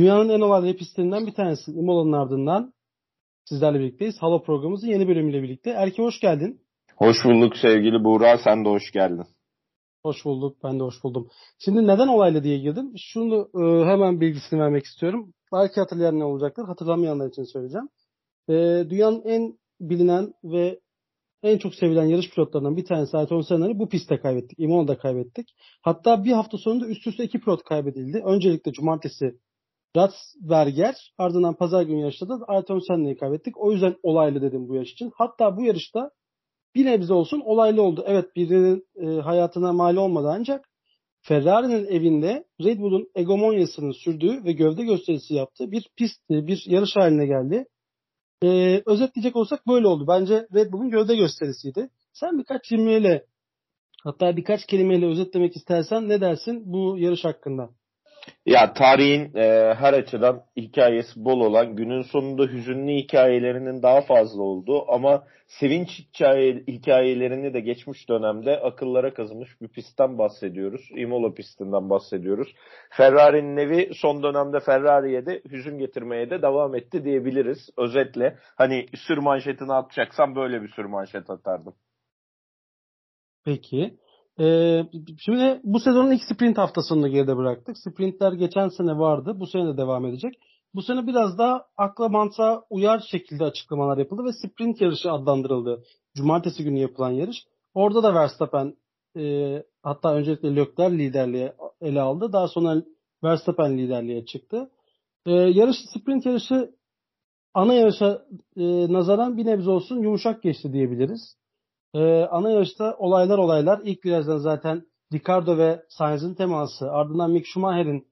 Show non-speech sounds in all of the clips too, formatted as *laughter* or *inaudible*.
Dünyanın en olaylı pistlerinden bir tanesi Imola'nın ardından sizlerle birlikteyiz. Halo programımızın yeni bölümüyle birlikte. Erke hoş geldin. Hoş bulduk sevgili Buğra. Sen de hoş geldin. Hoş bulduk. Ben de hoş buldum. Şimdi neden olaylı diye girdim. Şunu e, hemen bilgisini vermek istiyorum. Belki hatırlayan ne olacaktır. Hatırlamayanlar için söyleyeceğim. E, dünyanın en bilinen ve en çok sevilen yarış pilotlarından bir tanesi Ayrton Senna'yı bu pistte kaybettik. Imola'da kaybettik. Hatta bir hafta sonunda üst üste iki pilot kaybedildi. Öncelikle cumartesi Ratsberger ardından pazar günü yarışta da Ayrton Senna'yı kaybettik. O yüzden olaylı dedim bu yarış için. Hatta bu yarışta bir nebze olsun olaylı oldu. Evet birinin e, hayatına mal olmadı ancak Ferrari'nin evinde Red Bull'un egomonyasını sürdüğü ve gövde gösterisi yaptığı bir pistti, bir yarış haline geldi. Ee, özetleyecek olsak böyle oldu. Bence Red Bull'un gövde gösterisiydi. Sen birkaç cümleyle hatta birkaç kelimeyle özetlemek istersen ne dersin bu yarış hakkında? Ya tarihin e, her açıdan hikayesi bol olan, günün sonunda hüzünlü hikayelerinin daha fazla olduğu ama sevinç hikaye, hikayelerini de geçmiş dönemde akıllara kazımış bir pistten bahsediyoruz. Imola pistinden bahsediyoruz. Ferrari'nin evi son dönemde Ferrari'ye de hüzün getirmeye de devam etti diyebiliriz. Özetle hani sür manşetini atacaksam böyle bir sür manşet atardım. Peki. Ee, şimdi bu sezonun ilk sprint haftasını geride bıraktık. Sprintler geçen sene vardı. Bu sene de devam edecek. Bu sene biraz daha akla mantığa uyar şekilde açıklamalar yapıldı ve sprint yarışı adlandırıldı. Cumartesi günü yapılan yarış. Orada da Verstappen e, hatta öncelikle Leclerc liderliğe ele aldı. Daha sonra Verstappen liderliğe çıktı. E, yarış sprint yarışı ana yarışa e, nazaran bir nebze olsun yumuşak geçti diyebiliriz. Ee, ana yarışta olaylar olaylar. İlk virajdan zaten Ricardo ve Sainz'in teması. Ardından Mick Schumacher'in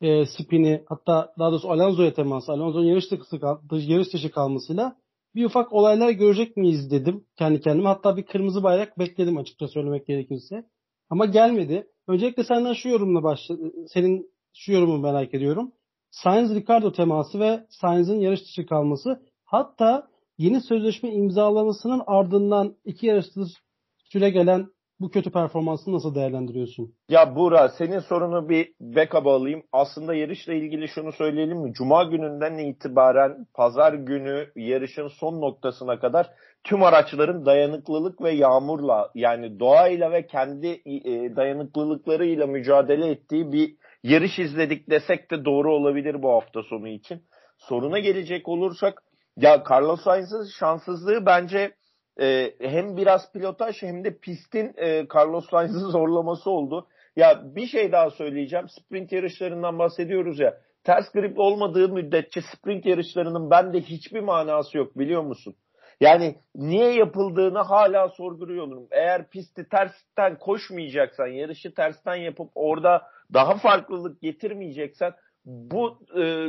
e, spini hatta daha doğrusu Alonso'ya teması. Alonso'nun yarış dışı, yarış dışı kalmasıyla bir ufak olaylar görecek miyiz dedim kendi kendime. Hatta bir kırmızı bayrak bekledim açıkça söylemek gerekirse. Ama gelmedi. Öncelikle senden şu yorumla başla. Senin şu yorumu merak ediyorum. Sainz Ricardo teması ve Sainz'in yarış dışı kalması. Hatta yeni sözleşme imzalamasının ardından iki yarıştır süre gelen bu kötü performansını nasıl değerlendiriyorsun? Ya Buğra senin sorunu bir backup'a alayım. Aslında yarışla ilgili şunu söyleyelim mi? Cuma gününden itibaren pazar günü yarışın son noktasına kadar tüm araçların dayanıklılık ve yağmurla yani doğayla ve kendi e, dayanıklılıklarıyla mücadele ettiği bir yarış izledik desek de doğru olabilir bu hafta sonu için. Soruna gelecek olursak ya Carlos Sainz'ın şanssızlığı bence e, hem biraz pilotaj hem de pistin e, Carlos Sainz'ı *laughs* zorlaması oldu. Ya bir şey daha söyleyeceğim. Sprint yarışlarından bahsediyoruz ya. Ters grip olmadığı müddetçe sprint yarışlarının bende hiçbir manası yok biliyor musun? Yani niye yapıldığını hala sorguluyorum. Eğer pisti tersten koşmayacaksan, yarışı tersten yapıp orada daha farklılık getirmeyeceksen bu e,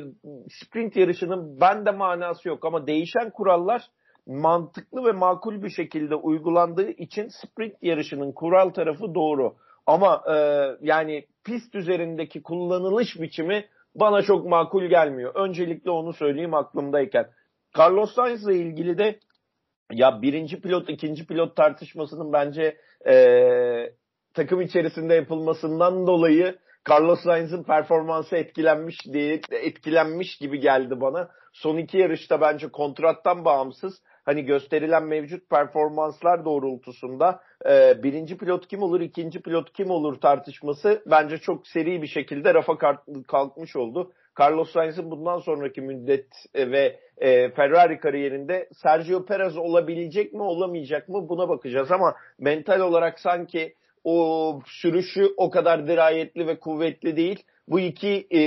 sprint yarışının bende manası yok ama değişen kurallar mantıklı ve makul bir şekilde uygulandığı için sprint yarışının kural tarafı doğru. Ama e, yani pist üzerindeki kullanılış biçimi bana çok makul gelmiyor. Öncelikle onu söyleyeyim aklımdayken. Carlos Sainz ile ilgili de ya birinci pilot ikinci pilot tartışmasının bence e, takım içerisinde yapılmasından dolayı Carlos Sainz'in performansı etkilenmiş diye etkilenmiş gibi geldi bana. Son iki yarışta bence kontrattan bağımsız hani gösterilen mevcut performanslar doğrultusunda e, birinci pilot kim olur, ikinci pilot kim olur tartışması bence çok seri bir şekilde rafa kalkmış oldu. Carlos Sainz'in bundan sonraki müddet e, ve e, Ferrari kariyerinde Sergio Perez olabilecek mi olamayacak mı buna bakacağız ama mental olarak sanki o sürüşü o kadar dirayetli ve kuvvetli değil. Bu iki e,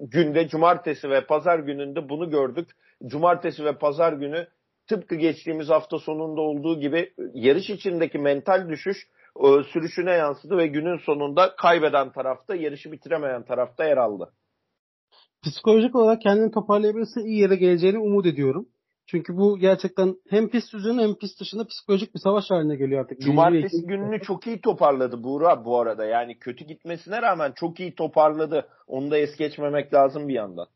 günde cumartesi ve pazar gününde bunu gördük. Cumartesi ve pazar günü tıpkı geçtiğimiz hafta sonunda olduğu gibi yarış içindeki mental düşüş e, sürüşüne yansıdı ve günün sonunda kaybeden tarafta yarışı bitiremeyen tarafta yer aldı. Psikolojik olarak kendini toparlayabilirse iyi yere geleceğini umut ediyorum. Çünkü bu gerçekten hem pist üzerinde hem pist dışında psikolojik bir savaş haline geliyor artık. Cumartesi gününü çok iyi toparladı Buğra bu arada. Yani kötü gitmesine rağmen çok iyi toparladı. Onu da es geçmemek lazım bir yandan.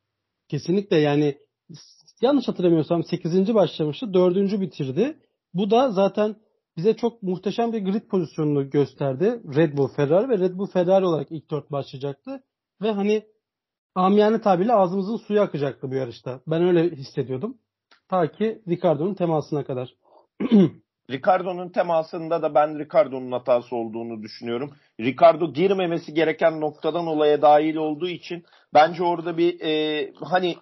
Kesinlikle yani yanlış hatırlamıyorsam 8. başlamıştı. 4. bitirdi. Bu da zaten bize çok muhteşem bir grid pozisyonunu gösterdi. Red Bull Ferrari ve Red Bull Ferrari olarak ilk dört başlayacaktı. Ve hani amiyane tabirle ağzımızın suyu akacaktı bu yarışta. Ben öyle hissediyordum. Ta ki Ricardo'nun temasına kadar. *clears throat* Ricardo'nun temasında da ben Ricardo'nun hatası olduğunu düşünüyorum. Ricardo girmemesi gereken noktadan olaya dahil olduğu için bence orada bir e, hani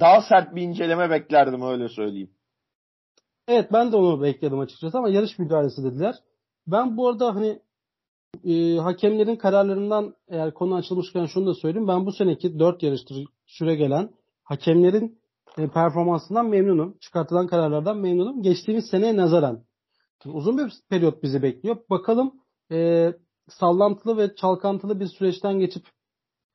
daha sert bir inceleme beklerdim öyle söyleyeyim. Evet ben de onu bekledim açıkçası ama yarış müdahalesi dediler. Ben bu arada hani e, hakemlerin kararlarından eğer konu açılmışken şunu da söyleyeyim. Ben bu seneki 4 yarıştır süre gelen hakemlerin performansından memnunum. Çıkartılan kararlardan memnunum. Geçtiğimiz seneye nazaran. Uzun bir periyot bizi bekliyor. Bakalım e, sallantılı ve çalkantılı bir süreçten geçip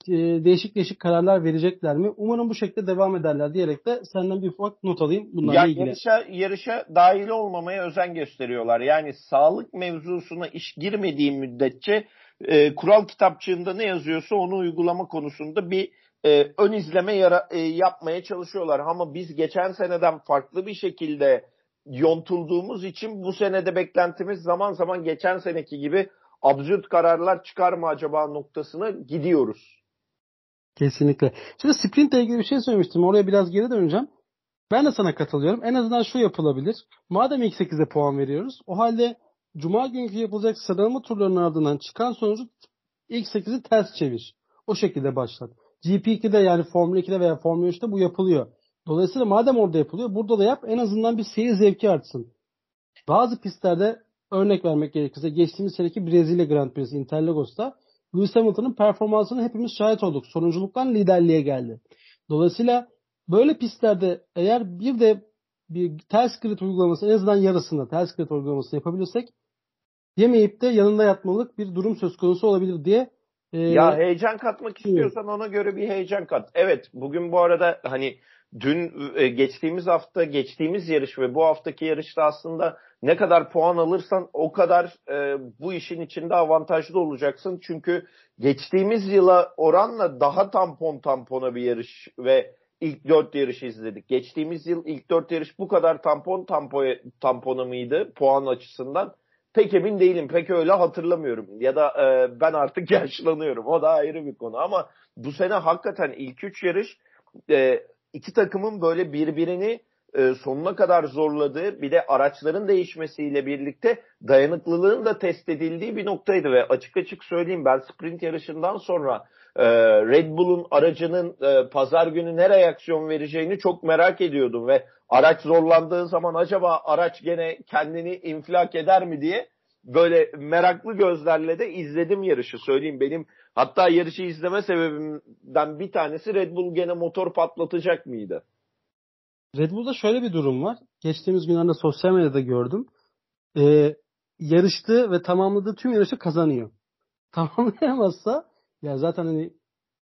e, değişik değişik kararlar verecekler mi? Umarım bu şekilde devam ederler diyerek de senden bir ufak not alayım bunlarla ya, ilgili. Yarışa, yarışa dahil olmamaya özen gösteriyorlar. Yani sağlık mevzusuna iş girmediği müddetçe e, kural kitapçığında ne yazıyorsa onu uygulama konusunda bir e, ön izleme yara, e, yapmaya çalışıyorlar. Ama biz geçen seneden farklı bir şekilde yontulduğumuz için bu senede beklentimiz zaman zaman geçen seneki gibi absürt kararlar çıkar mı acaba noktasına gidiyoruz. Kesinlikle. Şimdi sprint ile ilgili bir şey söylemiştim. Oraya biraz geri döneceğim. Ben de sana katılıyorum. En azından şu yapılabilir. Madem ilk 8'e puan veriyoruz. O halde Cuma günkü yapılacak sıralama turlarının ardından çıkan sonucu ilk 8'i ters çevir. O şekilde başlat. GP2'de yani Formula 2'de veya Formula 3'te bu yapılıyor. Dolayısıyla madem orada yapılıyor burada da yap en azından bir seyir zevki artsın. Bazı pistlerde örnek vermek gerekirse geçtiğimiz seneki Brezilya Grand Prix'si Interlagos'ta Lewis Hamilton'ın performansını hepimiz şahit olduk. Sonunculuktan liderliğe geldi. Dolayısıyla böyle pistlerde eğer bir de bir ters grid uygulaması en azından yarısında ters grid uygulaması yapabilirsek yemeyip de yanında yatmalık bir durum söz konusu olabilir diye e, ya heyecan katmak istiyorsan ona göre bir heyecan kat. Evet bugün bu arada hani dün e, geçtiğimiz hafta geçtiğimiz yarış ve bu haftaki yarışta aslında ne kadar puan alırsan o kadar e, bu işin içinde avantajlı olacaksın. Çünkü geçtiğimiz yıla oranla daha tampon tampona bir yarış ve ilk dört yarış izledik. Geçtiğimiz yıl ilk dört yarış bu kadar tampon tampoya, tampona mıydı puan açısından? Pek emin değilim. Pek öyle hatırlamıyorum. Ya da e, ben artık *laughs* yaşlanıyorum. O da ayrı bir konu. Ama bu sene hakikaten ilk üç yarış e, iki takımın böyle birbirini e, sonuna kadar zorladığı bir de araçların değişmesiyle birlikte dayanıklılığın da test edildiği bir noktaydı ve açık açık söyleyeyim ben sprint yarışından sonra e, Red Bull'un aracının e, pazar günü ne reaksiyon vereceğini çok merak ediyordum ve araç zorlandığı zaman acaba araç gene kendini infilak eder mi diye böyle meraklı gözlerle de izledim yarışı söyleyeyim benim hatta yarışı izleme sebebimden bir tanesi Red Bull gene motor patlatacak mıydı? Red Bull'da şöyle bir durum var. Geçtiğimiz günlerde sosyal medyada gördüm. Ee, yarıştı ve tamamladığı tüm yarışı kazanıyor. *laughs* Tamamlayamazsa ya zaten hani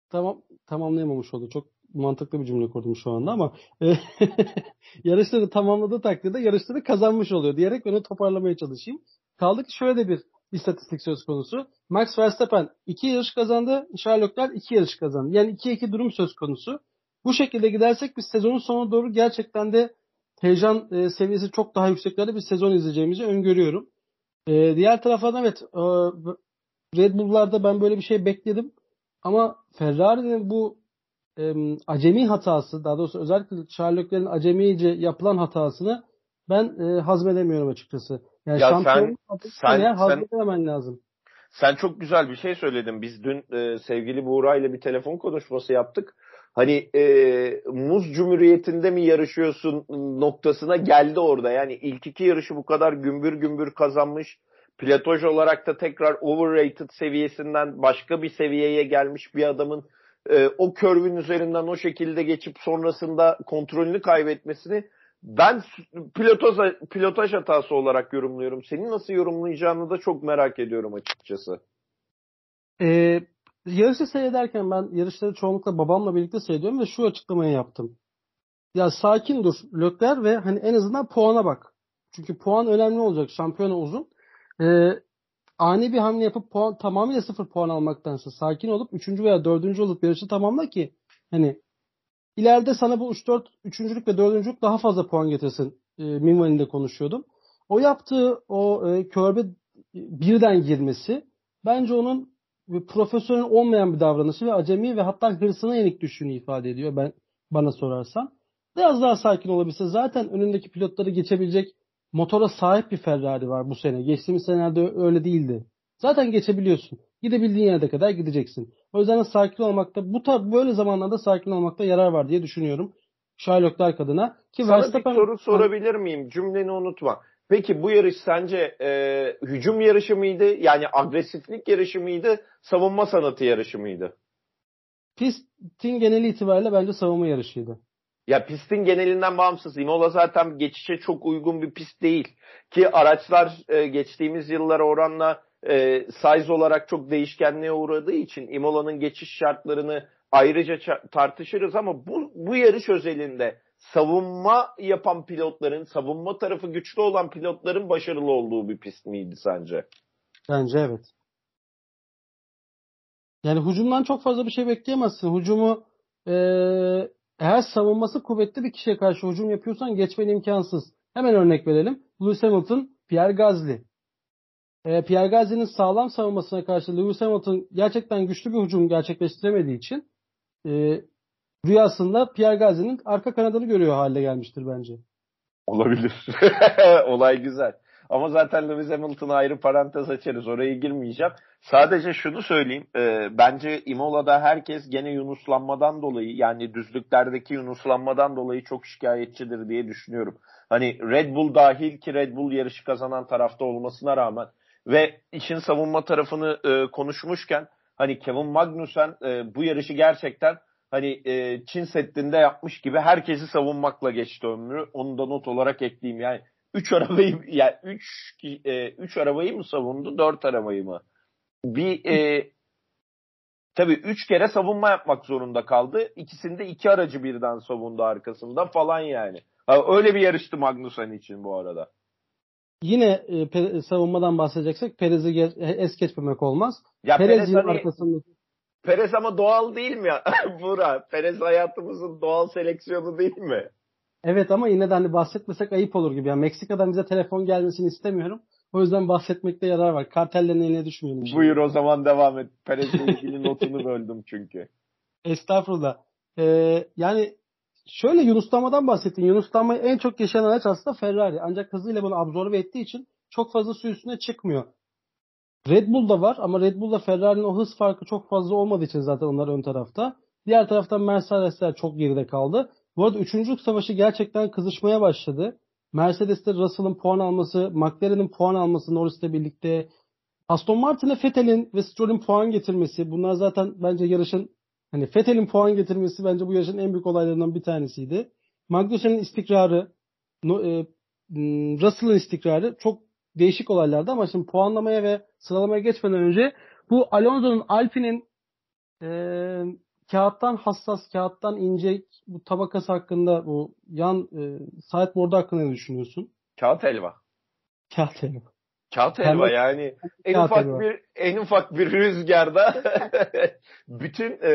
tamam tamamlayamamış oldu. Çok mantıklı bir cümle kurdum şu anda ama e, *laughs* yarışları tamamladığı takdirde yarışları kazanmış oluyor diyerek onu toparlamaya çalışayım. Kaldı ki şöyle de bir istatistik söz konusu. Max Verstappen 2 yarış kazandı. Charles Leclerc 2 yarış kazandı. Yani 2-2 durum söz konusu. Bu şekilde gidersek biz sezonun sonuna doğru gerçekten de heyecan e, seviyesi çok daha yükseklerde bir sezon izleyeceğimizi öngörüyorum. E, diğer taraftan evet e, Red Bull'larda ben böyle bir şey bekledim. Ama Ferrari'nin bu e, acemi hatası, daha doğrusu özellikle Charles Leclerc'in acemice yapılan hatasını ben e, hazmedemiyorum açıkçası. Yani ya şampiyon sen, sen, hazmedememen lazım. Sen çok güzel bir şey söyledin. Biz dün e, sevgili Buğra ile bir telefon konuşması yaptık. Hani e, muz cumhuriyetinde mi yarışıyorsun noktasına geldi orada. Yani ilk iki yarışı bu kadar gümbür gümbür kazanmış Platoj olarak da tekrar overrated seviyesinden başka bir seviyeye gelmiş bir adamın e, o körvün üzerinden o şekilde geçip sonrasında kontrolünü kaybetmesini ben pilotaj, pilotaj hatası olarak yorumluyorum. Senin nasıl yorumlayacağını da çok merak ediyorum açıkçası. Ee, yarışı seyrederken ben yarışları çoğunlukla babamla birlikte seyrediyorum ve şu açıklamayı yaptım. Ya sakin dur Lökler ve hani en azından puana bak. Çünkü puan önemli olacak. Şampiyona uzun e, ani bir hamle yapıp puan, tamamıyla sıfır puan almaktansa sakin olup üçüncü veya dördüncü olup yarışı tamamla ki hani ileride sana bu 3-4 üçüncülük ve dördüncülük daha fazla puan getirsin e, minvalinde konuşuyordum. O yaptığı o e, körbe birden girmesi bence onun ve profesyonel olmayan bir davranışı ve acemi ve hatta hırsına yenik düştüğünü ifade ediyor ben bana sorarsan. Biraz daha sakin olabilse zaten önündeki pilotları geçebilecek motora sahip bir Ferrari var bu sene. Geçtiğimiz senelerde öyle değildi. Zaten geçebiliyorsun. Gidebildiğin yerde kadar gideceksin. O yüzden sakin olmakta bu tar böyle zamanlarda sakin olmakta yarar var diye düşünüyorum. Sherlock Dark adına. Ki Sana Verstappen... bir soru sorabilir miyim? Cümleni unutma. Peki bu yarış sence e, hücum yarışı mıydı? Yani agresiflik yarışı mıydı? Savunma sanatı yarışı mıydı? Pistin geneli itibariyle bence savunma yarışıydı. Ya pistin genelinden bağımsız. Imola zaten geçişe çok uygun bir pist değil. Ki araçlar e, geçtiğimiz yıllara oranla e, size olarak çok değişkenliğe uğradığı için Imola'nın geçiş şartlarını ayrıca tartışırız ama bu, bu yarış özelinde savunma yapan pilotların, savunma tarafı güçlü olan pilotların başarılı olduğu bir pist miydi sence? Bence evet. Yani hücumdan çok fazla bir şey bekleyemezsin. Hücumu e, eğer savunması kuvvetli bir kişiye karşı hücum yapıyorsan geçmen imkansız. Hemen örnek verelim. Lewis Hamilton, Pierre Gasly. E, Pierre Gasly'nin sağlam savunmasına karşı Lewis Hamilton gerçekten güçlü bir hücum gerçekleştiremediği için e, rüyasında Pierre Gasly'nin arka kanadını görüyor hale gelmiştir bence. Olabilir. *laughs* Olay güzel. Ama zaten Lewis Hamilton'a ayrı parantez açarız. Oraya girmeyeceğim. Sadece şunu söyleyeyim. E, bence Imola'da herkes gene yunuslanmadan dolayı yani düzlüklerdeki yunuslanmadan dolayı çok şikayetçidir diye düşünüyorum. Hani Red Bull dahil ki Red Bull yarışı kazanan tarafta olmasına rağmen ve işin savunma tarafını e, konuşmuşken hani Kevin Magnussen e, bu yarışı gerçekten hani e, Çin Seddi'nde yapmış gibi herkesi savunmakla geçti ömrü. Onu da not olarak ekleyeyim. Yani 3 arabayı yani 3 e, üç arabayı mı savundu? 4 arabayı mı? Bir e, tabii 3 kere savunma yapmak zorunda kaldı. İkisinde iki aracı birden savundu arkasında falan yani. Öyle bir yarıştı Magnussen için bu arada. Yine e, savunmadan bahsedeceksek Perez'i es geçmemek olmaz. Ya Perez, Perez hani, arkasında Perez ama doğal değil mi ya? *laughs* Bura. Perez hayatımızın doğal seleksiyonu değil mi? Evet ama yine de hani bahsetmesek ayıp olur gibi. Yani Meksika'dan bize telefon gelmesini istemiyorum. O yüzden bahsetmekte yarar var. Kartellerin eline düşmeyelim. Buyur o zaman devam et. Perez'le ilgili notunu *laughs* böldüm çünkü. Estağfurullah. Ee, yani şöyle Yunuslamadan bahsettin. Yunuslamayı en çok yaşayan araç aslında Ferrari. Ancak hızıyla bunu absorbe ettiği için çok fazla su üstüne çıkmıyor. Red Bull'da var ama Red Bull'da Ferrari'nin o hız farkı çok fazla olmadığı için zaten onlar ön tarafta. Diğer taraftan Mercedesler çok geride kaldı. Bu arada 3. savaşı gerçekten kızışmaya başladı. Mercedes'te Russell'ın puan alması, McLaren'in puan alması Norris'le birlikte Aston Martin'e Vettel'in ve Stroll'ün puan getirmesi bunlar zaten bence yarışın hani Vettel'in puan getirmesi bence bu yarışın en büyük olaylarından bir tanesiydi. Magnussen'in istikrarı, e, Russell'ın istikrarı çok değişik olaylardı ama şimdi puanlamaya ve sıralamaya geçmeden önce bu Alonso'nun Alpine'in e, kağıttan hassas, kağıttan ince bu tabakası hakkında bu yan e, sideboard'u hakkında ne düşünüyorsun? Kağıt helva. Kağıt helva. Kağıt helva yani en Kağıt ufak helva. bir en ufak bir rüzgarda *laughs* bütün e,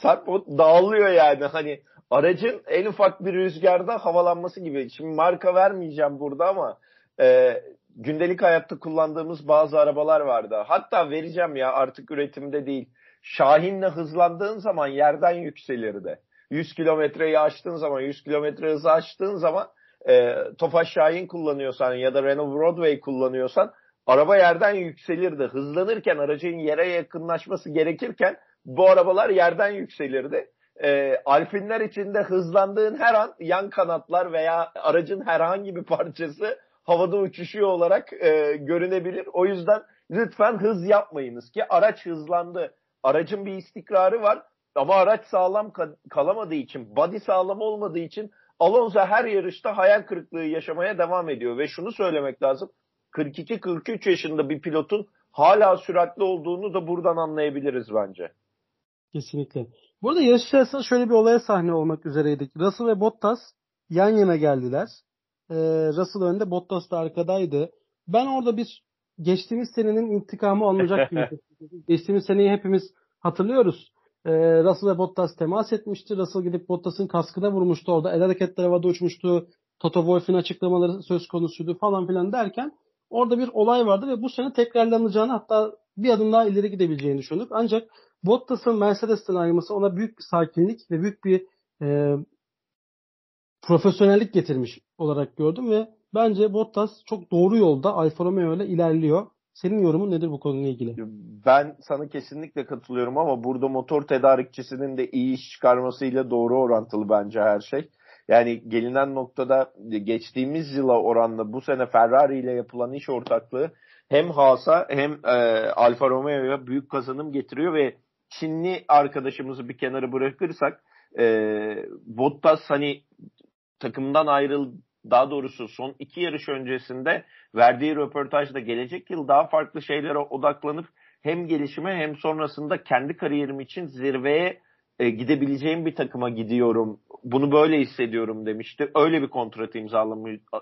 sideboard dağılıyor yani hani aracın en ufak bir rüzgarda havalanması gibi. Şimdi marka vermeyeceğim burada ama e, gündelik hayatta kullandığımız bazı arabalar vardı. Hatta vereceğim ya artık üretimde değil. Şahin'le hızlandığın zaman yerden yükselirdi. 100 kilometreyi aştığın zaman, 100 kilometre hızı aştığın zaman e, Tofaş Şahin kullanıyorsan ya da Renault Broadway kullanıyorsan araba yerden yükselirdi. Hızlanırken aracın yere yakınlaşması gerekirken bu arabalar yerden yükselirdi. E, Alpinler için de hızlandığın her an yan kanatlar veya aracın herhangi bir parçası havada uçuşuyor olarak e, görünebilir. O yüzden lütfen hız yapmayınız ki araç hızlandı. Aracın bir istikrarı var ama araç sağlam kalamadığı için, body sağlam olmadığı için Alonso her yarışta hayal kırıklığı yaşamaya devam ediyor ve şunu söylemek lazım. 42-43 yaşında bir pilotun hala süratli olduğunu da buradan anlayabiliriz bence. Kesinlikle. Burada yarış içerisinde şöyle bir olaya sahne olmak üzereydik. Russell ve Bottas yan yana geldiler. Ee, Russell önde, Bottas da arkadaydı. Ben orada bir geçtiğimiz senenin intikamı alınacak *laughs* gibi. geçtiğimiz seneyi hepimiz hatırlıyoruz. Ee, Russell ve Bottas temas etmişti. Russell gidip Bottas'ın kaskına vurmuştu orada. El hareketleri havada uçmuştu. Toto Wolff'in açıklamaları söz konusuydu falan filan derken orada bir olay vardı ve bu sene tekrarlanacağını hatta bir adım daha ileri gidebileceğini düşündük. Ancak Bottas'ın Mercedes'ten ayrılması ona büyük bir sakinlik ve büyük bir e, profesyonellik getirmiş olarak gördüm ve bence Bottas çok doğru yolda Alfa Romeo ile ilerliyor. Senin yorumun nedir bu konuyla ilgili? Ben sana kesinlikle katılıyorum ama burada motor tedarikçisinin de iyi iş çıkarmasıyla doğru orantılı bence her şey. Yani gelinen noktada geçtiğimiz yıla oranla bu sene Ferrari ile yapılan iş ortaklığı hem Haas'a hem e, Alfa Romeo'ya büyük kazanım getiriyor ve Çinli arkadaşımızı bir kenara bırakırsak e, Bottas hani takımdan ayrıl daha doğrusu son iki yarış öncesinde verdiği röportajda gelecek yıl daha farklı şeylere odaklanıp hem gelişime hem sonrasında kendi kariyerim için zirveye e, gidebileceğim bir takıma gidiyorum. Bunu böyle hissediyorum demişti. Öyle bir kontrat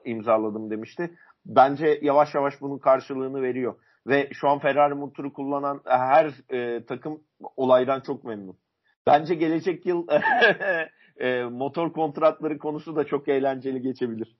imzaladım demişti. Bence yavaş yavaş bunun karşılığını veriyor. Ve şu an Ferrari motoru kullanan her e, takım olaydan çok memnun. Bence gelecek yıl *laughs* e, motor kontratları konusu da çok eğlenceli geçebilir.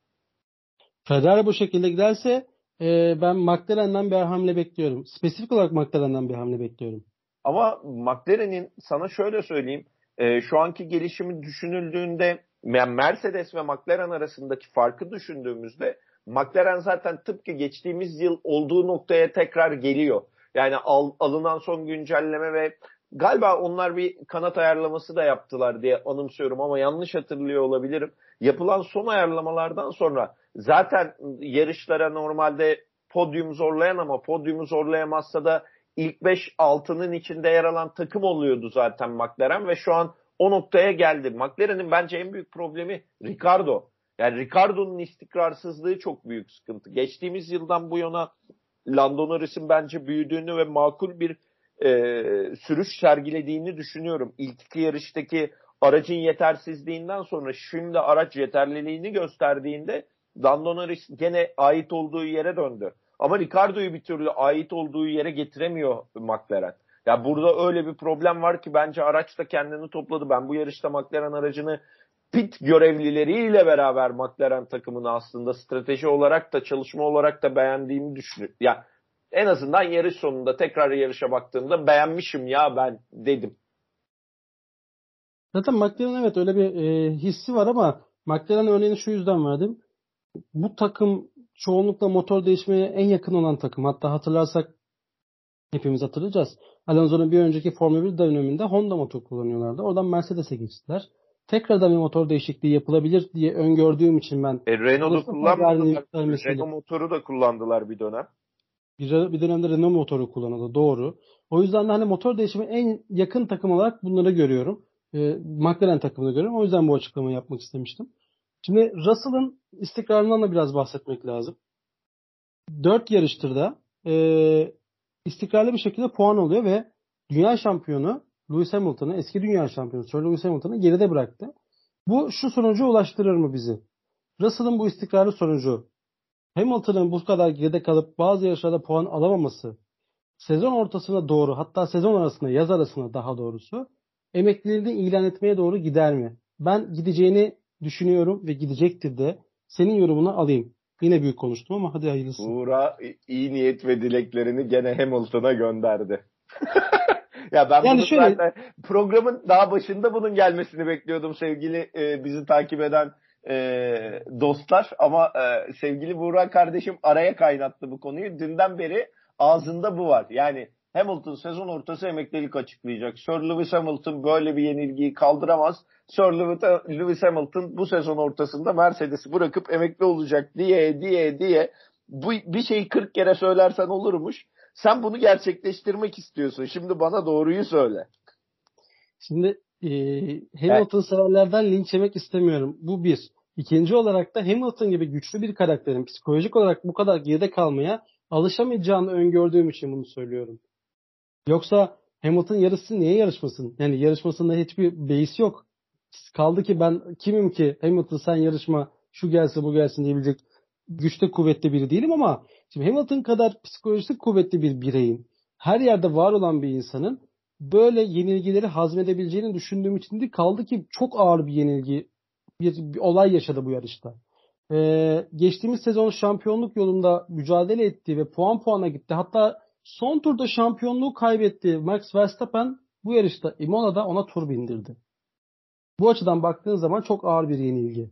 Ferrari bu şekilde giderse e, ben McLaren'den bir hamle bekliyorum. Spesifik olarak McLaren'den bir hamle bekliyorum. Ama McLaren'in sana şöyle söyleyeyim. E, şu anki gelişimi düşünüldüğünde yani Mercedes ve McLaren arasındaki farkı düşündüğümüzde McLaren zaten tıpkı geçtiğimiz yıl olduğu noktaya tekrar geliyor. Yani al, alınan son güncelleme ve galiba onlar bir kanat ayarlaması da yaptılar diye anımsıyorum ama yanlış hatırlıyor olabilirim. Yapılan son ayarlamalardan sonra zaten yarışlara normalde podyum zorlayan ama podyumu zorlayamazsa da ilk 5 altının içinde yer alan takım oluyordu zaten McLaren ve şu an o noktaya geldi. McLaren'in bence en büyük problemi Ricardo. Yani Ricardo'nun istikrarsızlığı çok büyük sıkıntı. Geçtiğimiz yıldan bu yana Lando Norris'in bence büyüdüğünü ve makul bir e, sürüş sergilediğini düşünüyorum. İlk iki yarıştaki aracın yetersizliğinden sonra şimdi araç yeterliliğini gösterdiğinde Lando Norris gene ait olduğu yere döndü. Ama Ricardo'yu bir türlü ait olduğu yere getiremiyor McLaren. Ya burada öyle bir problem var ki bence araç da kendini topladı. Ben bu yarışta McLaren aracını pit görevlileriyle beraber McLaren takımını aslında strateji olarak da çalışma olarak da beğendiğimi düşünüyorum. Ya en azından yarış sonunda tekrar yarışa baktığımda beğenmişim ya ben dedim. Zaten McLaren evet öyle bir e, hissi var ama McLaren örneğini şu yüzden verdim. Bu takım çoğunlukla motor değişmeye en yakın olan takım. Hatta hatırlarsak hepimiz hatırlayacağız. Alonso'nun bir önceki Formula 1 döneminde Honda motor kullanıyorlardı. Oradan Mercedes'e geçtiler. Tekrardan bir motor değişikliği yapılabilir diye öngördüğüm için ben e, Renault'u kullanmadılar. Renault motoru da kullandılar bir dönem. Bir, bir dönemde Renault motoru kullanıldı. Doğru. O yüzden de hani motor değişimi en yakın takım olarak bunları görüyorum. E, McLaren takımını görüyorum. O yüzden bu açıklamayı yapmak istemiştim. Şimdi Russell'ın istikrarından da biraz bahsetmek lazım. Dört yarıştır da e, istikrarlı bir şekilde puan alıyor ve dünya şampiyonu Lewis Hamilton'ı, eski dünya şampiyonu Sir Lewis Hamilton'ı geride bıraktı. Bu şu sonucu ulaştırır mı bizi? Russell'ın bu istikrarlı sonucu Hamilton'ın bu kadar geride kalıp bazı yarışlarda puan alamaması sezon ortasına doğru hatta sezon arasında yaz arasında daha doğrusu emekliliğini ilan etmeye doğru gider mi? Ben gideceğini düşünüyorum ve gidecektir de. Senin yorumunu alayım. Yine büyük konuştum ama hadi hayırlısı. Uğur'a iyi niyet ve dileklerini gene Hamilton'a gönderdi. *laughs* ya ben yani bunu şöyle... zaten programın daha başında bunun gelmesini bekliyordum sevgili e, bizi takip eden e, dostlar. Ama e, sevgili Buğra kardeşim araya kaynattı bu konuyu. Dünden beri ağzında bu var. Yani Hamilton sezon ortası emeklilik açıklayacak. Sir Lewis Hamilton böyle bir yenilgiyi kaldıramaz. Sir Lewis Hamilton bu sezon ortasında Mercedes'i bırakıp emekli olacak diye diye diye bu bir şeyi 40 kere söylersen olurmuş. Sen bunu gerçekleştirmek istiyorsun. Şimdi bana doğruyu söyle. Şimdi e, Hamilton evet. severlerden linç yemek istemiyorum. Bu bir. İkinci olarak da Hamilton gibi güçlü bir karakterin psikolojik olarak bu kadar geride kalmaya alışamayacağını öngördüğüm için bunu söylüyorum. Yoksa Hamilton yarışsın niye yarışmasın? Yani yarışmasında hiçbir beis yok. Kaldı ki ben kimim ki Hamilton sen yarışma şu gelse bu gelsin diyebilecek güçte kuvvetli biri değilim ama şimdi Hamilton kadar psikolojik kuvvetli bir bireyin her yerde var olan bir insanın böyle yenilgileri hazmedebileceğini düşündüğüm için de kaldı ki çok ağır bir yenilgi bir, bir olay yaşadı bu yarışta. Ee, geçtiğimiz sezon şampiyonluk yolunda mücadele etti ve puan puana gitti. Hatta son turda şampiyonluğu kaybetti. Max Verstappen bu yarışta Imola'da ona tur bindirdi. Bu açıdan baktığın zaman çok ağır bir yenilgi.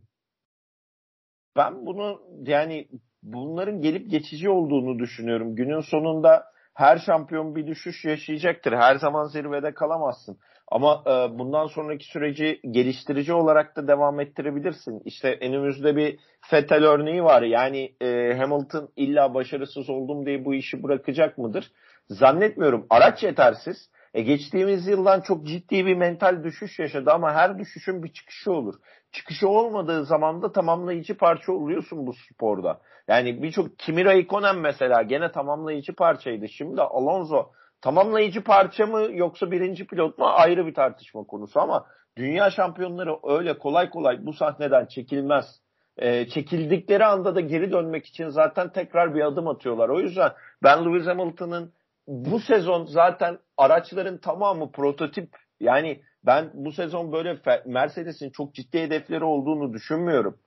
Ben bunu yani bunların gelip geçici olduğunu düşünüyorum. Günün sonunda her şampiyon bir düşüş yaşayacaktır. Her zaman zirvede kalamazsın. Ama e, bundan sonraki süreci geliştirici olarak da devam ettirebilirsin. İşte önümüzde bir Vettel örneği var. Yani e, Hamilton illa başarısız oldum diye bu işi bırakacak mıdır? Zannetmiyorum. Araç yetersiz. E, geçtiğimiz yıldan çok ciddi bir mental düşüş yaşadı ama her düşüşün bir çıkışı olur. Çıkışı olmadığı zaman da tamamlayıcı parça oluyorsun bu sporda. Yani birçok Kimi Raikkonen mesela gene tamamlayıcı parçaydı. Şimdi Alonso tamamlayıcı parça mı yoksa birinci pilot mu ayrı bir tartışma konusu ama dünya şampiyonları öyle kolay kolay bu sahneden çekilmez. E, çekildikleri anda da geri dönmek için zaten tekrar bir adım atıyorlar. O yüzden ben Lewis Hamilton'ın bu sezon zaten araçların tamamı prototip. Yani ben bu sezon böyle Mercedes'in çok ciddi hedefleri olduğunu düşünmüyorum.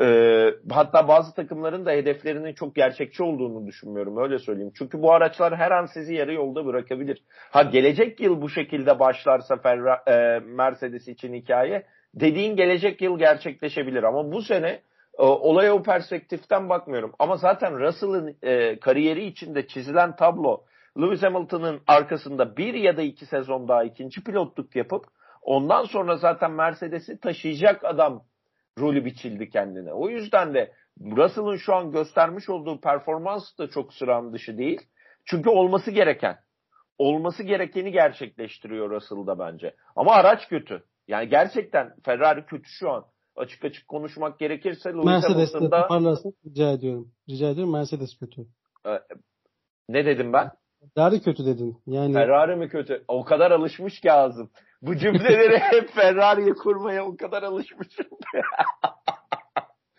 Ee, hatta bazı takımların da hedeflerinin çok gerçekçi olduğunu düşünmüyorum öyle söyleyeyim. Çünkü bu araçlar her an sizi yarı yolda bırakabilir. Ha gelecek yıl bu şekilde başlarsa Ferra, e, Mercedes için hikaye dediğin gelecek yıl gerçekleşebilir ama bu sene e, olaya o perspektiften bakmıyorum. Ama zaten Russell'ın e, kariyeri içinde çizilen tablo Lewis Hamilton'ın arkasında bir ya da iki sezon daha ikinci pilotluk yapıp ondan sonra zaten Mercedes'i taşıyacak adam rolü biçildi kendine. O yüzden de Russell'ın şu an göstermiş olduğu performans da çok sıran dışı değil. Çünkü olması gereken. Olması gerekeni gerçekleştiriyor Russell'da bence. Ama araç kötü. Yani gerçekten Ferrari kötü şu an. Açık açık konuşmak gerekirse Lewis Mercedes'te toparlarsın rica ediyorum. Rica ediyorum Mercedes kötü. Ee, ne dedim ben? Ferrari kötü dedin. Yani Ferrari mi kötü? O kadar alışmış ki ağzım. Bu cümleleri *laughs* hep Ferrari'ye kurmaya o kadar alışmışım.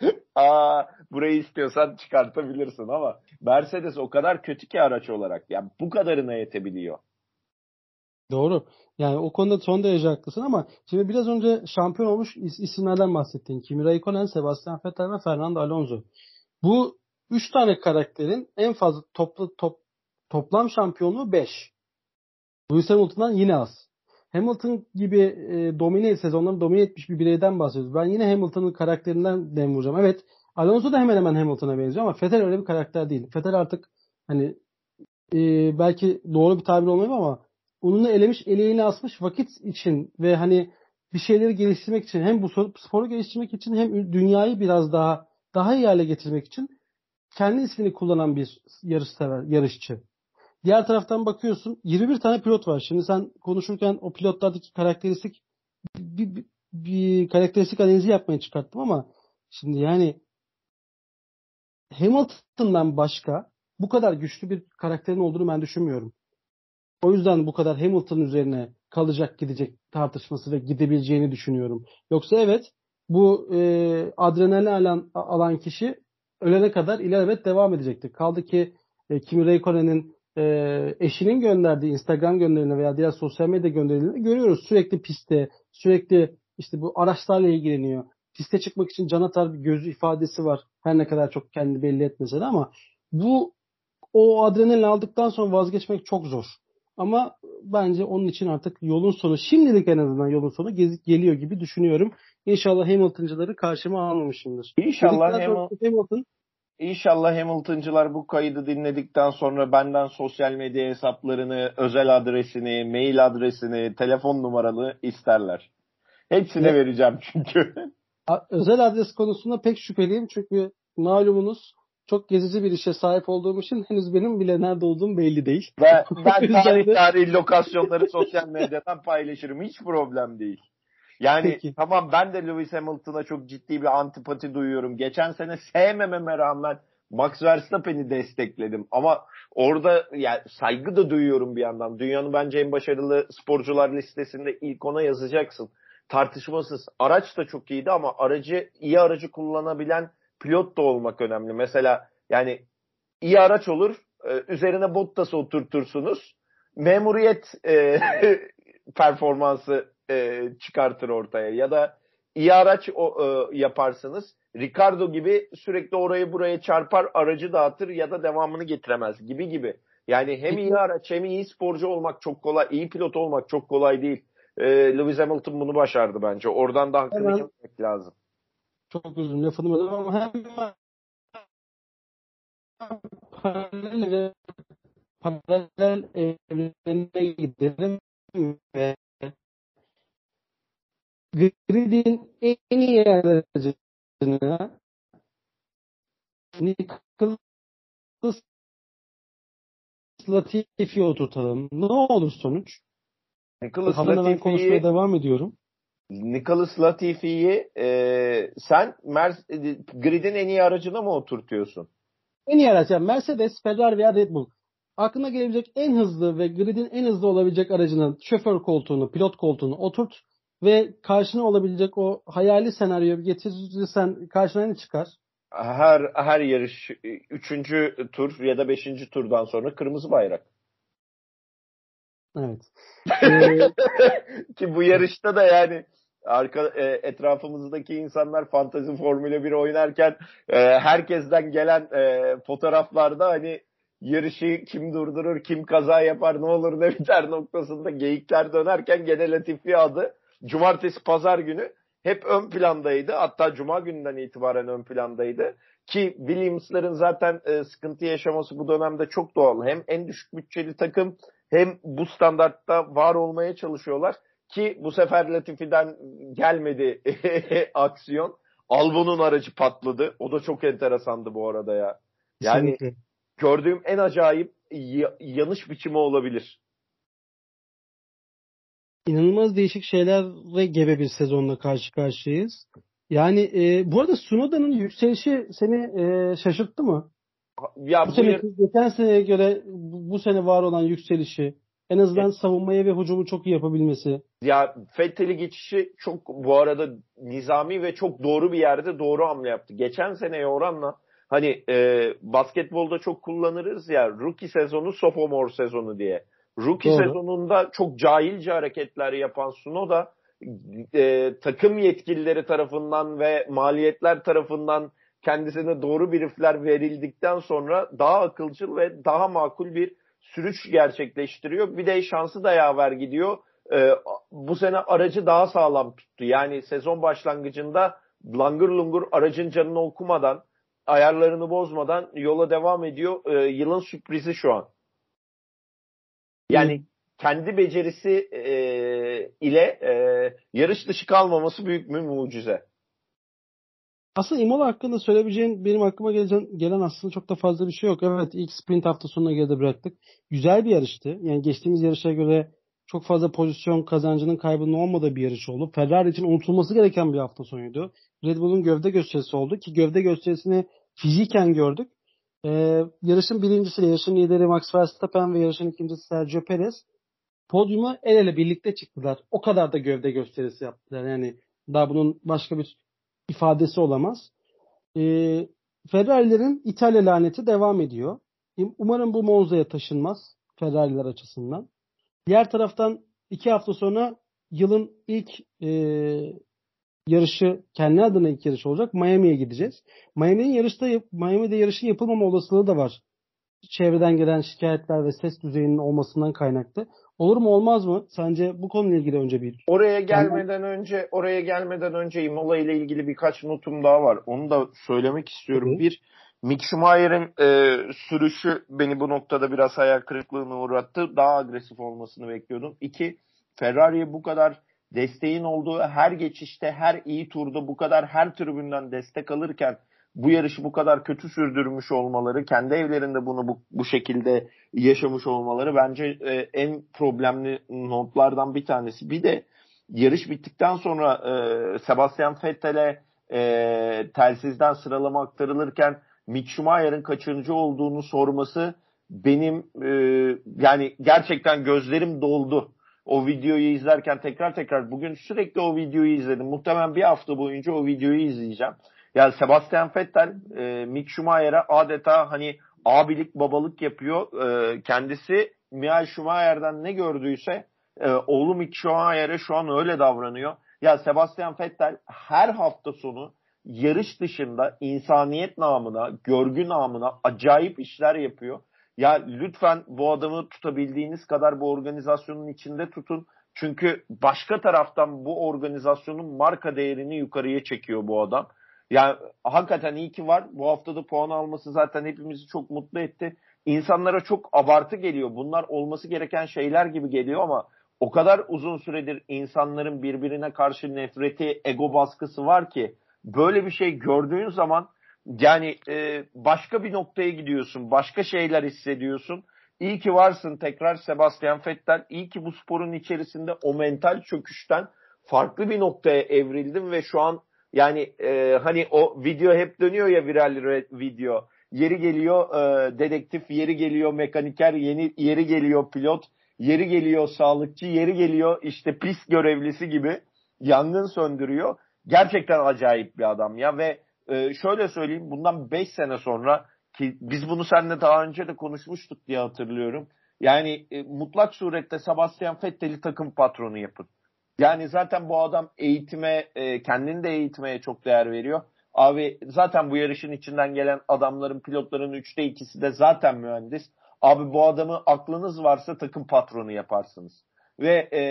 *laughs* Aa, burayı istiyorsan çıkartabilirsin ama Mercedes o kadar kötü ki araç olarak. Yani bu kadarına yetebiliyor. Doğru. Yani o konuda son derece haklısın ama şimdi biraz önce şampiyon olmuş isimlerden bahsettin. Kimi Raikkonen, Sebastian Vettel ve Fernando Alonso. Bu üç tane karakterin en fazla toplu top, toplam şampiyonluğu 5. Lewis Hamilton'dan yine az. Hamilton gibi e, domine sezonları domine etmiş bir bireyden bahsediyoruz. Ben yine Hamilton'ın karakterinden dem vuracağım. Evet Alonso da hemen hemen Hamilton'a benziyor ama Vettel öyle bir karakter değil. Vettel artık hani e, belki doğru bir tabir olmuyor ama onunu elemiş, eleğini asmış vakit için ve hani bir şeyleri geliştirmek için hem bu sporu geliştirmek için hem dünyayı biraz daha daha iyi hale getirmek için kendi ismini kullanan bir yarış sever, yarışçı. Diğer taraftan bakıyorsun 21 tane pilot var. Şimdi sen konuşurken o pilotlardaki karakteristik bir, bir, bir karakteristik analizi yapmaya çıkarttım ama şimdi yani Hamilton'dan başka bu kadar güçlü bir karakterin olduğunu ben düşünmüyorum. O yüzden bu kadar Hamilton üzerine kalacak gidecek tartışması ve gidebileceğini düşünüyorum. Yoksa evet bu e, adrenalin alan, alan kişi ölene kadar ilerlemet devam edecektir. Kaldı ki e, Kimi Räikkönen'in e, eşinin gönderdiği Instagram gönderilerini veya diğer sosyal medya gönderilerini görüyoruz. Sürekli pistte, sürekli işte bu araçlarla ilgileniyor. Piste çıkmak için can atar bir gözü ifadesi var. Her ne kadar çok kendi belli etmese de ama bu o adrenalin aldıktan sonra vazgeçmek çok zor. Ama bence onun için artık yolun sonu, şimdilik en azından yolun sonu geliyor gibi düşünüyorum. İnşallah Hamilton'cıları karşıma almamışımdır. İnşallah Hamilton, Hamilton İnşallah Hamilton'cılar bu kaydı dinledikten sonra benden sosyal medya hesaplarını, özel adresini, mail adresini, telefon numaralı isterler. Hepsine evet. vereceğim çünkü. Özel adres konusunda pek şüpheliyim çünkü malumunuz çok gezici bir işe sahip olduğum için *laughs* henüz benim bile nerede olduğum belli değil. *laughs* Ben, ben tarih tarih lokasyonları sosyal medyadan paylaşırım. Hiç problem değil. Yani Peki. tamam ben de Lewis Hamilton'a çok ciddi bir antipati duyuyorum. Geçen sene sevmememe rağmen Max Verstappen'i destekledim. Ama orada yani saygı da duyuyorum bir yandan. Dünyanın bence en başarılı sporcular listesinde ilk ona yazacaksın. Tartışmasız. Araç da çok iyiydi ama aracı iyi aracı kullanabilen pilot da olmak önemli. Mesela yani iyi araç olur. E, üzerine Bottas'ı oturtursunuz. Memuriyet e, *laughs* performansı e, çıkartır ortaya ya da iyi araç o, e, yaparsınız. Ricardo gibi sürekli orayı buraya çarpar aracı dağıtır ya da devamını getiremez gibi gibi. Yani hem iyi araç hem iyi sporcu olmak çok kolay, iyi pilot olmak çok kolay değil. Ee, Lewis Hamilton bunu başardı bence. Oradan da hakkını yemek lazım. Çok özür lafını böldüm ama hemen paralel paralel evrene gidelim ve Grid'in en iyi aracını Nicholas Latifi'ye oturtalım. Ne olur sonuç? Nicholas hemen konuşmaya Latifi'yi devam ediyorum. Nicholas Latifi'yi e, sen Mer- gridin en iyi aracına mı oturtuyorsun? En iyi araç yani Mercedes, Ferrari veya Red Bull. Aklına gelebilecek en hızlı ve gridin en hızlı olabilecek aracının şoför koltuğunu, pilot koltuğunu oturt ve karşına olabilecek o hayali senaryoyu getirirsen karşına ne çıkar? Her her yarış e, üçüncü tur ya da beşinci turdan sonra kırmızı bayrak. Evet. *laughs* Ki bu yarışta da yani arka e, etrafımızdaki insanlar fantazi Formula 1 oynarken e, herkesten gelen e, fotoğraflarda hani yarışı kim durdurur, kim kaza yapar, ne olur ne biter noktasında geyikler dönerken gene Latifi adı cumartesi pazar günü hep ön plandaydı. Hatta cuma gününden itibaren ön plandaydı. Ki Williams'ların zaten e, sıkıntı yaşaması bu dönemde çok doğal. Hem en düşük bütçeli takım hem bu standartta var olmaya çalışıyorlar. Ki bu sefer Latifi'den gelmedi *laughs* aksiyon. Albon'un aracı patladı. O da çok enteresandı bu arada ya. Yani kesinlikle. gördüğüm en acayip y- yanış biçimi olabilir. İnanılmaz değişik şeylerle gebe bir sezonla karşı karşıyayız. Yani e, bu arada Sunoda'nın yükselişi seni e, şaşırttı mı? Ya Bu bu sene yar- geçen seneye göre bu sene var olan yükselişi en azından savunmaya ve hücumu çok iyi yapabilmesi. ya Fettel'i geçişi çok bu arada nizami ve çok doğru bir yerde doğru hamle yaptı. Geçen seneye oranla hani e, basketbolda çok kullanırız ya rookie sezonu sophomore sezonu diye. Rookie Doğru. sezonunda çok cahilce hareketler yapan Sunoda e, takım yetkilileri tarafından ve maliyetler tarafından kendisine doğru briefler verildikten sonra daha akılcıl ve daha makul bir sürüş gerçekleştiriyor. Bir de şansı da yaver gidiyor. Ee, bu sene aracı daha sağlam tuttu. Yani sezon başlangıcında langır lungur aracın canını okumadan, ayarlarını bozmadan yola devam ediyor. Ee, yılın sürprizi şu an. Yani kendi becerisi e, ile e, yarış dışı kalmaması büyük bir mucize. Aslında Imola hakkında söyleyebileceğin benim aklıma gelen, gelen aslında çok da fazla bir şey yok. Evet ilk sprint hafta sonuna geride bıraktık. Güzel bir yarıştı. Yani geçtiğimiz yarışa göre çok fazla pozisyon kazancının kaybının olmadığı bir yarış oldu. Ferrari için unutulması gereken bir hafta sonuydu. Red Bull'un gövde gösterisi oldu ki gövde gösterisini fiziken gördük. Ee, yarışın birincisi, yarışın lideri Max Verstappen ve yarışın ikincisi Sergio Perez podyuma el ele birlikte çıktılar. O kadar da gövde gösterisi yaptılar. Yani daha bunun başka bir ifadesi olamaz. Ee, Ferrari'lerin İtalya laneti devam ediyor. Umarım bu Monza'ya taşınmaz Ferrari'ler açısından. Diğer taraftan iki hafta sonra yılın ilk e, yarışı kendi adına ilk yarış olacak. Miami'ye gideceğiz. Miami'nin yarışta Miami'de yarışın yapılmama olasılığı da var. Çevreden gelen şikayetler ve ses düzeyinin olmasından kaynaklı. Olur mu olmaz mı? Sence bu konuyla ilgili önce bir Oraya gelmeden önce oraya gelmeden önce Imola ile ilgili birkaç notum daha var. Onu da söylemek istiyorum. Tabii. Bir Mick Schumacher'in e, sürüşü beni bu noktada biraz hayal kırıklığına uğrattı. Daha agresif olmasını bekliyordum. İki, Ferrari'ye bu kadar desteğin olduğu her geçişte, her iyi turda bu kadar her tribünden destek alırken bu yarışı bu kadar kötü sürdürmüş olmaları, kendi evlerinde bunu bu, bu şekilde yaşamış olmaları bence e, en problemli notlardan bir tanesi. Bir de yarış bittikten sonra e, Sebastian Vettel'e e, telsizden sıralama aktarılırken Mick Schumacher'ın kaçıncı olduğunu sorması benim e, yani gerçekten gözlerim doldu. O videoyu izlerken tekrar tekrar bugün sürekli o videoyu izledim. Muhtemelen bir hafta boyunca o videoyu izleyeceğim. Yani Sebastian Vettel e, Mick Schumacher'e adeta hani abilik babalık yapıyor. E, kendisi Michael Schumacher'den ne gördüyse e, oğlu Mick Schumacher'e şu an öyle davranıyor. Ya Sebastian Vettel her hafta sonu yarış dışında insaniyet namına, görgü namına acayip işler yapıyor. Ya lütfen bu adamı tutabildiğiniz kadar bu organizasyonun içinde tutun. Çünkü başka taraftan bu organizasyonun marka değerini yukarıya çekiyor bu adam. Yani hakikaten iyi ki var. Bu haftada puan alması zaten hepimizi çok mutlu etti. İnsanlara çok abartı geliyor. Bunlar olması gereken şeyler gibi geliyor ama o kadar uzun süredir insanların birbirine karşı nefreti, ego baskısı var ki böyle bir şey gördüğün zaman yani e, başka bir noktaya gidiyorsun, başka şeyler hissediyorsun. İyi ki varsın tekrar Sebastian Vettel. İyi ki bu sporun içerisinde o mental çöküşten farklı bir noktaya evrildim ve şu an yani e, hani o video hep dönüyor ya viral video. Yeri geliyor e, dedektif, yeri geliyor mekaniker, yeni yeri geliyor pilot, yeri geliyor sağlıkçı, yeri geliyor işte pist görevlisi gibi yangın söndürüyor. Gerçekten acayip bir adam ya ve e, şöyle söyleyeyim bundan 5 sene sonra ki biz bunu seninle daha önce de konuşmuştuk diye hatırlıyorum. Yani e, mutlak surette Sebastian Vettel'i takım patronu yapın. Yani zaten bu adam eğitime, e, kendini de eğitmeye çok değer veriyor. Abi zaten bu yarışın içinden gelen adamların, pilotların üçte ikisi de zaten mühendis. Abi bu adamı aklınız varsa takım patronu yaparsınız. Ve e,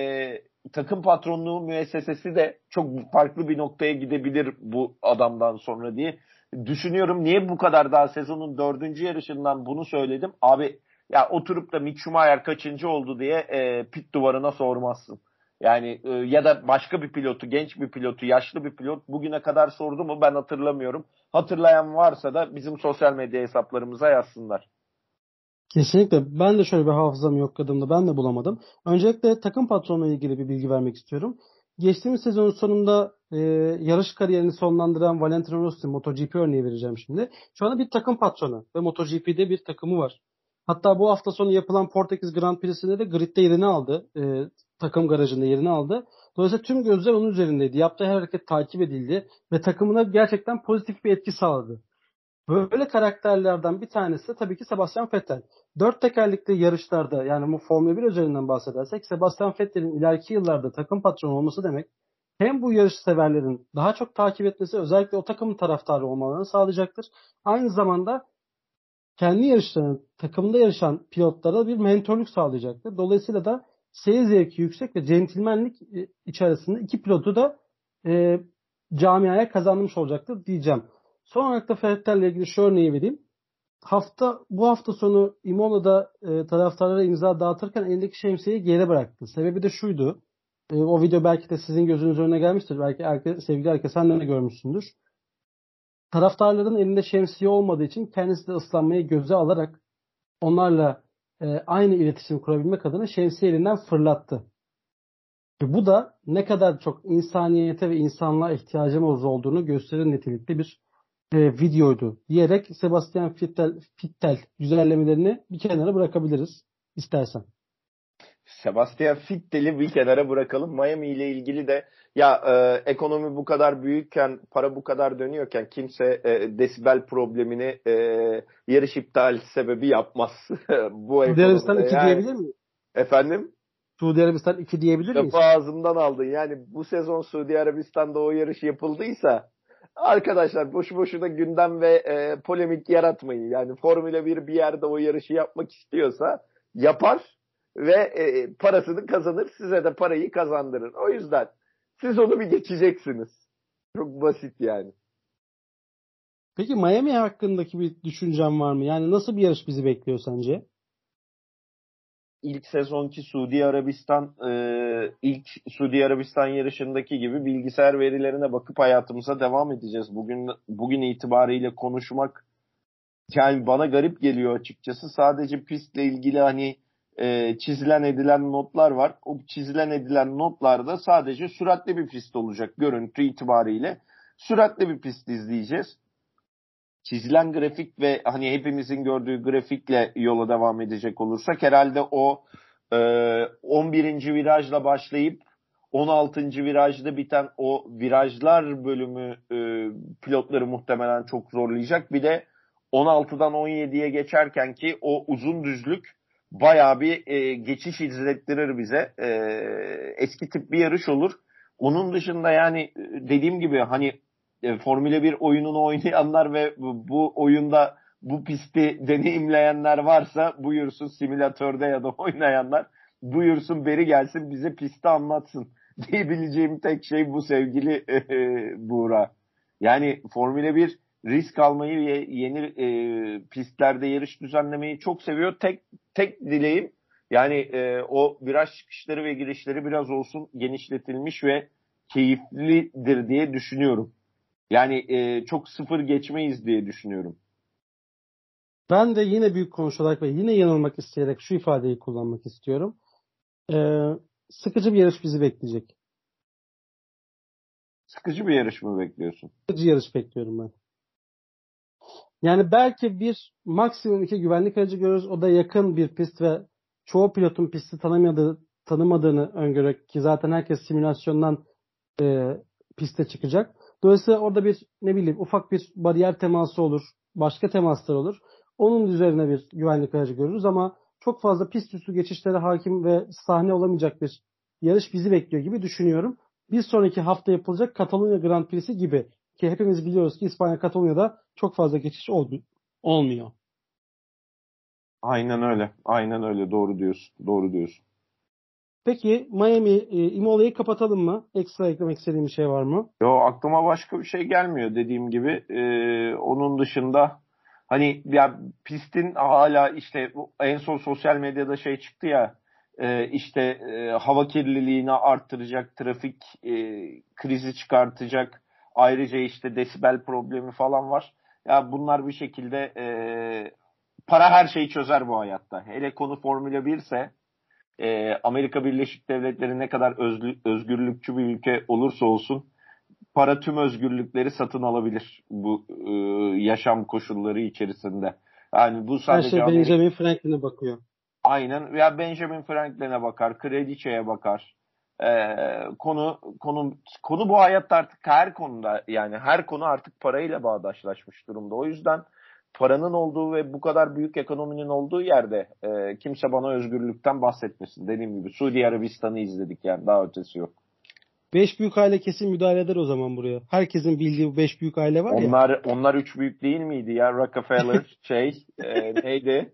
takım patronluğu müessesesi de çok farklı bir noktaya gidebilir bu adamdan sonra diye düşünüyorum. Niye bu kadar daha sezonun dördüncü yarışından bunu söyledim? Abi ya oturup da Mick Schumacher kaçıncı oldu diye e, pit duvarına sormazsın. Yani e, ya da başka bir pilotu, genç bir pilotu, yaşlı bir pilot bugüne kadar sordu mu ben hatırlamıyorum. Hatırlayan varsa da bizim sosyal medya hesaplarımıza yazsınlar. Kesinlikle. Ben de şöyle bir hafızam yok kadımda. Ben de bulamadım. Öncelikle takım patronla ilgili bir bilgi vermek istiyorum. Geçtiğimiz sezonun sonunda e, yarış kariyerini sonlandıran Valentino Rossi MotoGP örneği vereceğim şimdi. Şu anda bir takım patronu ve MotoGP'de bir takımı var. Hatta bu hafta sonu yapılan Portekiz Grand Prix'sinde de gridde yerini aldı. E, takım garajında yerini aldı. Dolayısıyla tüm gözler onun üzerindeydi. Yaptığı her hareket takip edildi ve takımına gerçekten pozitif bir etki sağladı. Böyle karakterlerden bir tanesi de tabii ki Sebastian Vettel. Dört tekerlekli yarışlarda yani bu Formula 1 üzerinden bahsedersek Sebastian Vettel'in ileriki yıllarda takım patronu olması demek hem bu yarış severlerin daha çok takip etmesi özellikle o takımın taraftarı olmalarını sağlayacaktır. Aynı zamanda kendi yarışlarını takımda yarışan pilotlara bir mentorluk sağlayacaktır. Dolayısıyla da seyir zevki yüksek ve centilmenlik e, içerisinde iki pilotu da e, camiaya kazanmış olacaktır diyeceğim. Son olarak da Vettel'le ilgili şu örneği vereyim. Hafta bu hafta sonu Imola'da e, taraftarlara imza dağıtırken elindeki şemsiyeyi geri bıraktı. Sebebi de şuydu. E, o video belki de sizin gözünüz önüne gelmiştir. Belki erke, sevgili herkes sen de görmüşsündür. Taraftarların elinde şemsiye olmadığı için kendisi de ıslanmayı göze alarak onlarla e, aynı iletişim kurabilmek adına şemsiye elinden fırlattı. Ve bu da ne kadar çok insaniyete ve insanlığa ihtiyacımız olduğunu gösterir nitelikte bir e, videoydu diyerek Sebastian Fittel, Fittel güzellemelerini bir kenara bırakabiliriz istersen. Sebastian Fittel'i bir kenara bırakalım. Miami ile ilgili de ya e, ekonomi bu kadar büyükken, para bu kadar dönüyorken kimse e, desibel problemini e, yarış iptal sebebi yapmaz. *laughs* bu Suudi Arabistan 2 yani, diyebilir mi? Efendim? Suudi Arabistan 2 diyebilir miyiz? Lafı ağzımdan aldın. Yani bu sezon Suudi Arabistan'da o yarış yapıldıysa arkadaşlar boşu boşuna gündem ve e, polemik yaratmayın. Yani Formula 1 bir yerde o yarışı yapmak istiyorsa yapar ve e, parasını kazanır. Size de parayı kazandırır. O yüzden siz onu bir geçeceksiniz. Çok basit yani. Peki Miami hakkındaki bir düşüncen var mı? Yani nasıl bir yarış bizi bekliyor sence? İlk sezonki Suudi Arabistan e, ilk Suudi Arabistan yarışındaki gibi bilgisayar verilerine bakıp hayatımıza devam edeceğiz. Bugün bugün itibariyle konuşmak yani bana garip geliyor açıkçası. Sadece pistle ilgili hani e, çizilen edilen notlar var. O çizilen edilen notlarda sadece süratli bir pist olacak görüntü itibariyle. Süratli bir pist izleyeceğiz çizilen grafik ve hani hepimizin gördüğü grafikle yola devam edecek olursak herhalde o e, 11. virajla başlayıp 16. virajda biten o virajlar bölümü e, pilotları muhtemelen çok zorlayacak. Bir de 16'dan 17'ye geçerken ki o uzun düzlük baya bir e, geçiş izlettirir bize. E, eski tip bir yarış olur. Onun dışında yani e, dediğim gibi hani e, Formula 1 oyununu oynayanlar ve bu, bu oyunda bu pisti deneyimleyenler varsa buyursun simülatörde ya da oynayanlar buyursun beri gelsin bize pisti anlatsın *laughs* diyebileceğim tek şey bu sevgili e, Buğra. Yani Formula 1 risk almayı yeni e, pistlerde yarış düzenlemeyi çok seviyor. Tek tek dileğim yani e, o viraj çıkışları ve girişleri biraz olsun genişletilmiş ve keyiflidir diye düşünüyorum. Yani e, çok sıfır geçmeyiz diye düşünüyorum. Ben de yine büyük konuşarak ve yine yanılmak isteyerek şu ifadeyi kullanmak istiyorum. Ee, sıkıcı bir yarış bizi bekleyecek. Sıkıcı bir yarış mı bekliyorsun? Sıkıcı yarış bekliyorum ben. Yani belki bir maksimum iki güvenlik aracı görürüz. O da yakın bir pist ve çoğu pilotun pisti tanımadığı, tanımadığını öngörerek ki zaten herkes simülasyondan e, piste çıkacak. Dolayısıyla orada bir ne bileyim ufak bir bariyer teması olur. Başka temaslar olur. Onun üzerine bir güvenlik aracı görürüz ama çok fazla pist üstü geçişlere hakim ve sahne olamayacak bir yarış bizi bekliyor gibi düşünüyorum. Bir sonraki hafta yapılacak Katalonya Grand Prix'si gibi ki hepimiz biliyoruz ki İspanya Katalonya'da çok fazla geçiş olmuyor. Aynen öyle. Aynen öyle. Doğru diyorsun. Doğru diyorsun. Peki Miami e, Imola'yı kapatalım mı? Ekstra eklemek istediğim bir şey var mı? Yo aklıma başka bir şey gelmiyor dediğim gibi. Ee, onun dışında hani ya pistin hala işte en son sosyal medyada şey çıktı ya e, işte e, hava kirliliğini arttıracak, trafik e, krizi çıkartacak, ayrıca işte desibel problemi falan var. Ya bunlar bir şekilde e, para her şeyi çözer bu hayatta. Hele konu Formula 1 ise e, Amerika Birleşik Devletleri ne kadar özlü, özgürlükçü bir ülke olursa olsun para tüm özgürlükleri satın alabilir bu e, yaşam koşulları içerisinde. Yani bu sadece Her şey Benjamin Franklin'e bakıyor. Aynen. Ya Benjamin Franklin'e bakar, Kraliçe'ye bakar. Ee, konu konu konu bu hayatta artık her konuda yani her konu artık parayla bağdaşlaşmış durumda. O yüzden paranın olduğu ve bu kadar büyük ekonominin olduğu yerde e, kimse bana özgürlükten bahsetmesin. Dediğim gibi Suudi Arabistan'ı izledik yani daha ötesi yok. Beş büyük aile kesin müdahale eder o zaman buraya. Herkesin bildiği bu beş büyük aile var onlar, ya. Onlar onlar üç büyük değil miydi ya? Rockefeller *laughs* şey e, neydi?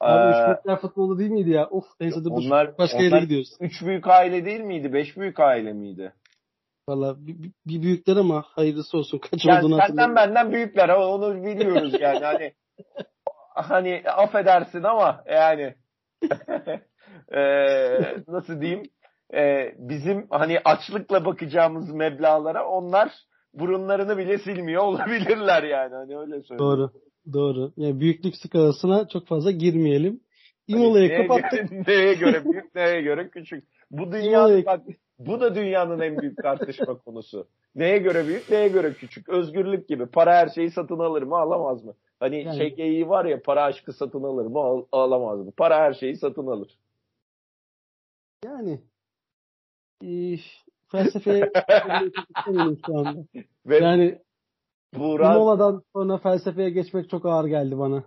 Abi üç büyükler futbolu değil miydi ya? Of neyse dur onlar, başka onlar yere gidiyoruz. Üç büyük aile değil miydi? Beş büyük aile miydi? Valla bir, bir büyükler ama hayırlısı olsun. Kaç yani olduğunu senden benden büyükler onu biliyoruz yani hani *laughs* hani affedersin ama yani *laughs* e, nasıl diyeyim e, bizim hani açlıkla bakacağımız meblalara onlar burunlarını bile silmiyor olabilirler yani hani öyle söyleyeyim. Doğru. Doğru. Yani büyüklük skalasına çok fazla girmeyelim. İmola'yı neye kapattık. Göre, neye göre büyük, neye göre küçük. Bu dünya bak, bu da dünyanın en büyük tartışma *laughs* konusu. Neye göre büyük, neye göre küçük. Özgürlük gibi. Para her şeyi satın alır mı, alamaz mı? Hani yani. şey geyiği var ya, para aşkı satın alır mı, al, alamaz mı? Para her şeyi satın alır. Yani e, felsefeye *laughs* şu anda. Ve yani Buğra... Imola'dan sonra felsefeye geçmek çok ağır geldi bana.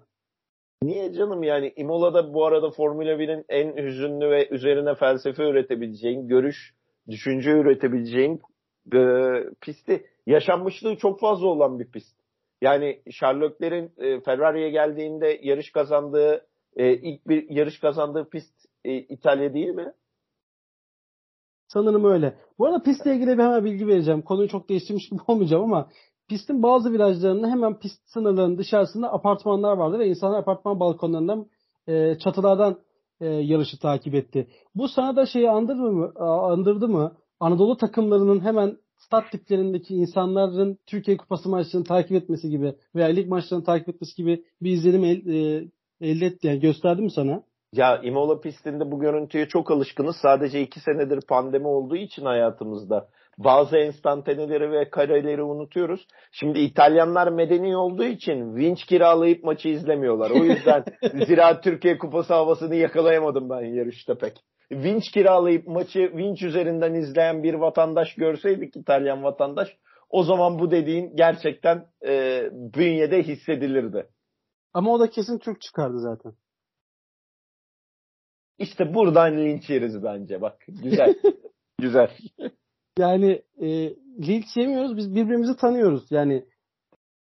Niye canım yani Imola'da bu arada Formula 1'in en hüzünlü ve üzerine felsefe üretebileceğin, görüş, düşünce üretebileceğin e, pisti. Yaşanmışlığı çok fazla olan bir pist. Yani Sherlock'lerin e, Ferrari'ye geldiğinde yarış kazandığı e, ilk bir yarış kazandığı pist e, İtalya değil mi? Sanırım öyle. Bu arada pistle ilgili bir hemen bilgi vereceğim. Konuyu çok değiştirmiş gibi *laughs* olmayacağım ama pistin bazı virajlarında hemen pist sınırlarının dışarısında apartmanlar vardı ve insanlar apartman balkonlarından e, çatılardan e, yarışı takip etti. Bu sana da şeyi andırdı mı? Andırdı mı? Anadolu takımlarının hemen stat tiplerindeki insanların Türkiye Kupası maçlarını takip etmesi gibi veya lig maçlarını takip etmesi gibi bir izlenim el, e, elde etti. Yani gösterdi mi sana? Ya Imola pistinde bu görüntüye çok alışkınız. Sadece iki senedir pandemi olduğu için hayatımızda bazı enstantaneleri ve kareleri unutuyoruz. Şimdi İtalyanlar medeni olduğu için vinç kiralayıp maçı izlemiyorlar. O yüzden *laughs* Zira Türkiye Kupası havasını yakalayamadım ben yarışta pek. Vinç kiralayıp maçı vinç üzerinden izleyen bir vatandaş görseydik İtalyan vatandaş o zaman bu dediğin gerçekten e, bünyede hissedilirdi. Ama o da kesin Türk çıkardı zaten. İşte buradan linç yeriz bence bak. Güzel. *laughs* Güzel. Yani e, linç yemiyoruz. Biz birbirimizi tanıyoruz. Yani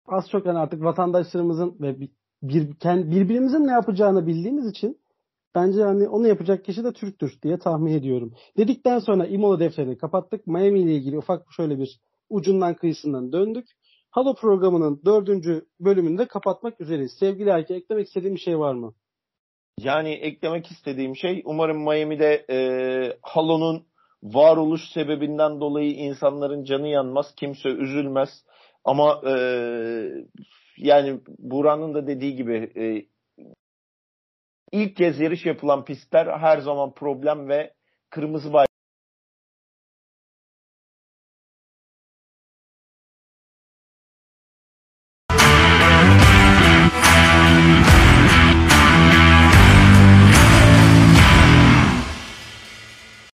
az çok yani artık vatandaşlarımızın ve bir, kendi, birbirimizin ne yapacağını bildiğimiz için bence hani onu yapacak kişi de Türk'tür diye tahmin ediyorum. Dedikten sonra Imola defterini kapattık. Miami ile ilgili ufak şöyle bir ucundan kıyısından döndük. Halo programının dördüncü bölümünü de kapatmak üzereyiz. Sevgili Erke eklemek istediğim bir şey var mı? Yani eklemek istediğim şey umarım Miami'de e, Halo'nun varoluş sebebinden dolayı insanların canı yanmaz, kimse üzülmez. Ama e, yani Buran'ın da dediği gibi e, ilk kez yarış yapılan pistler her zaman problem ve kırmızı bayrak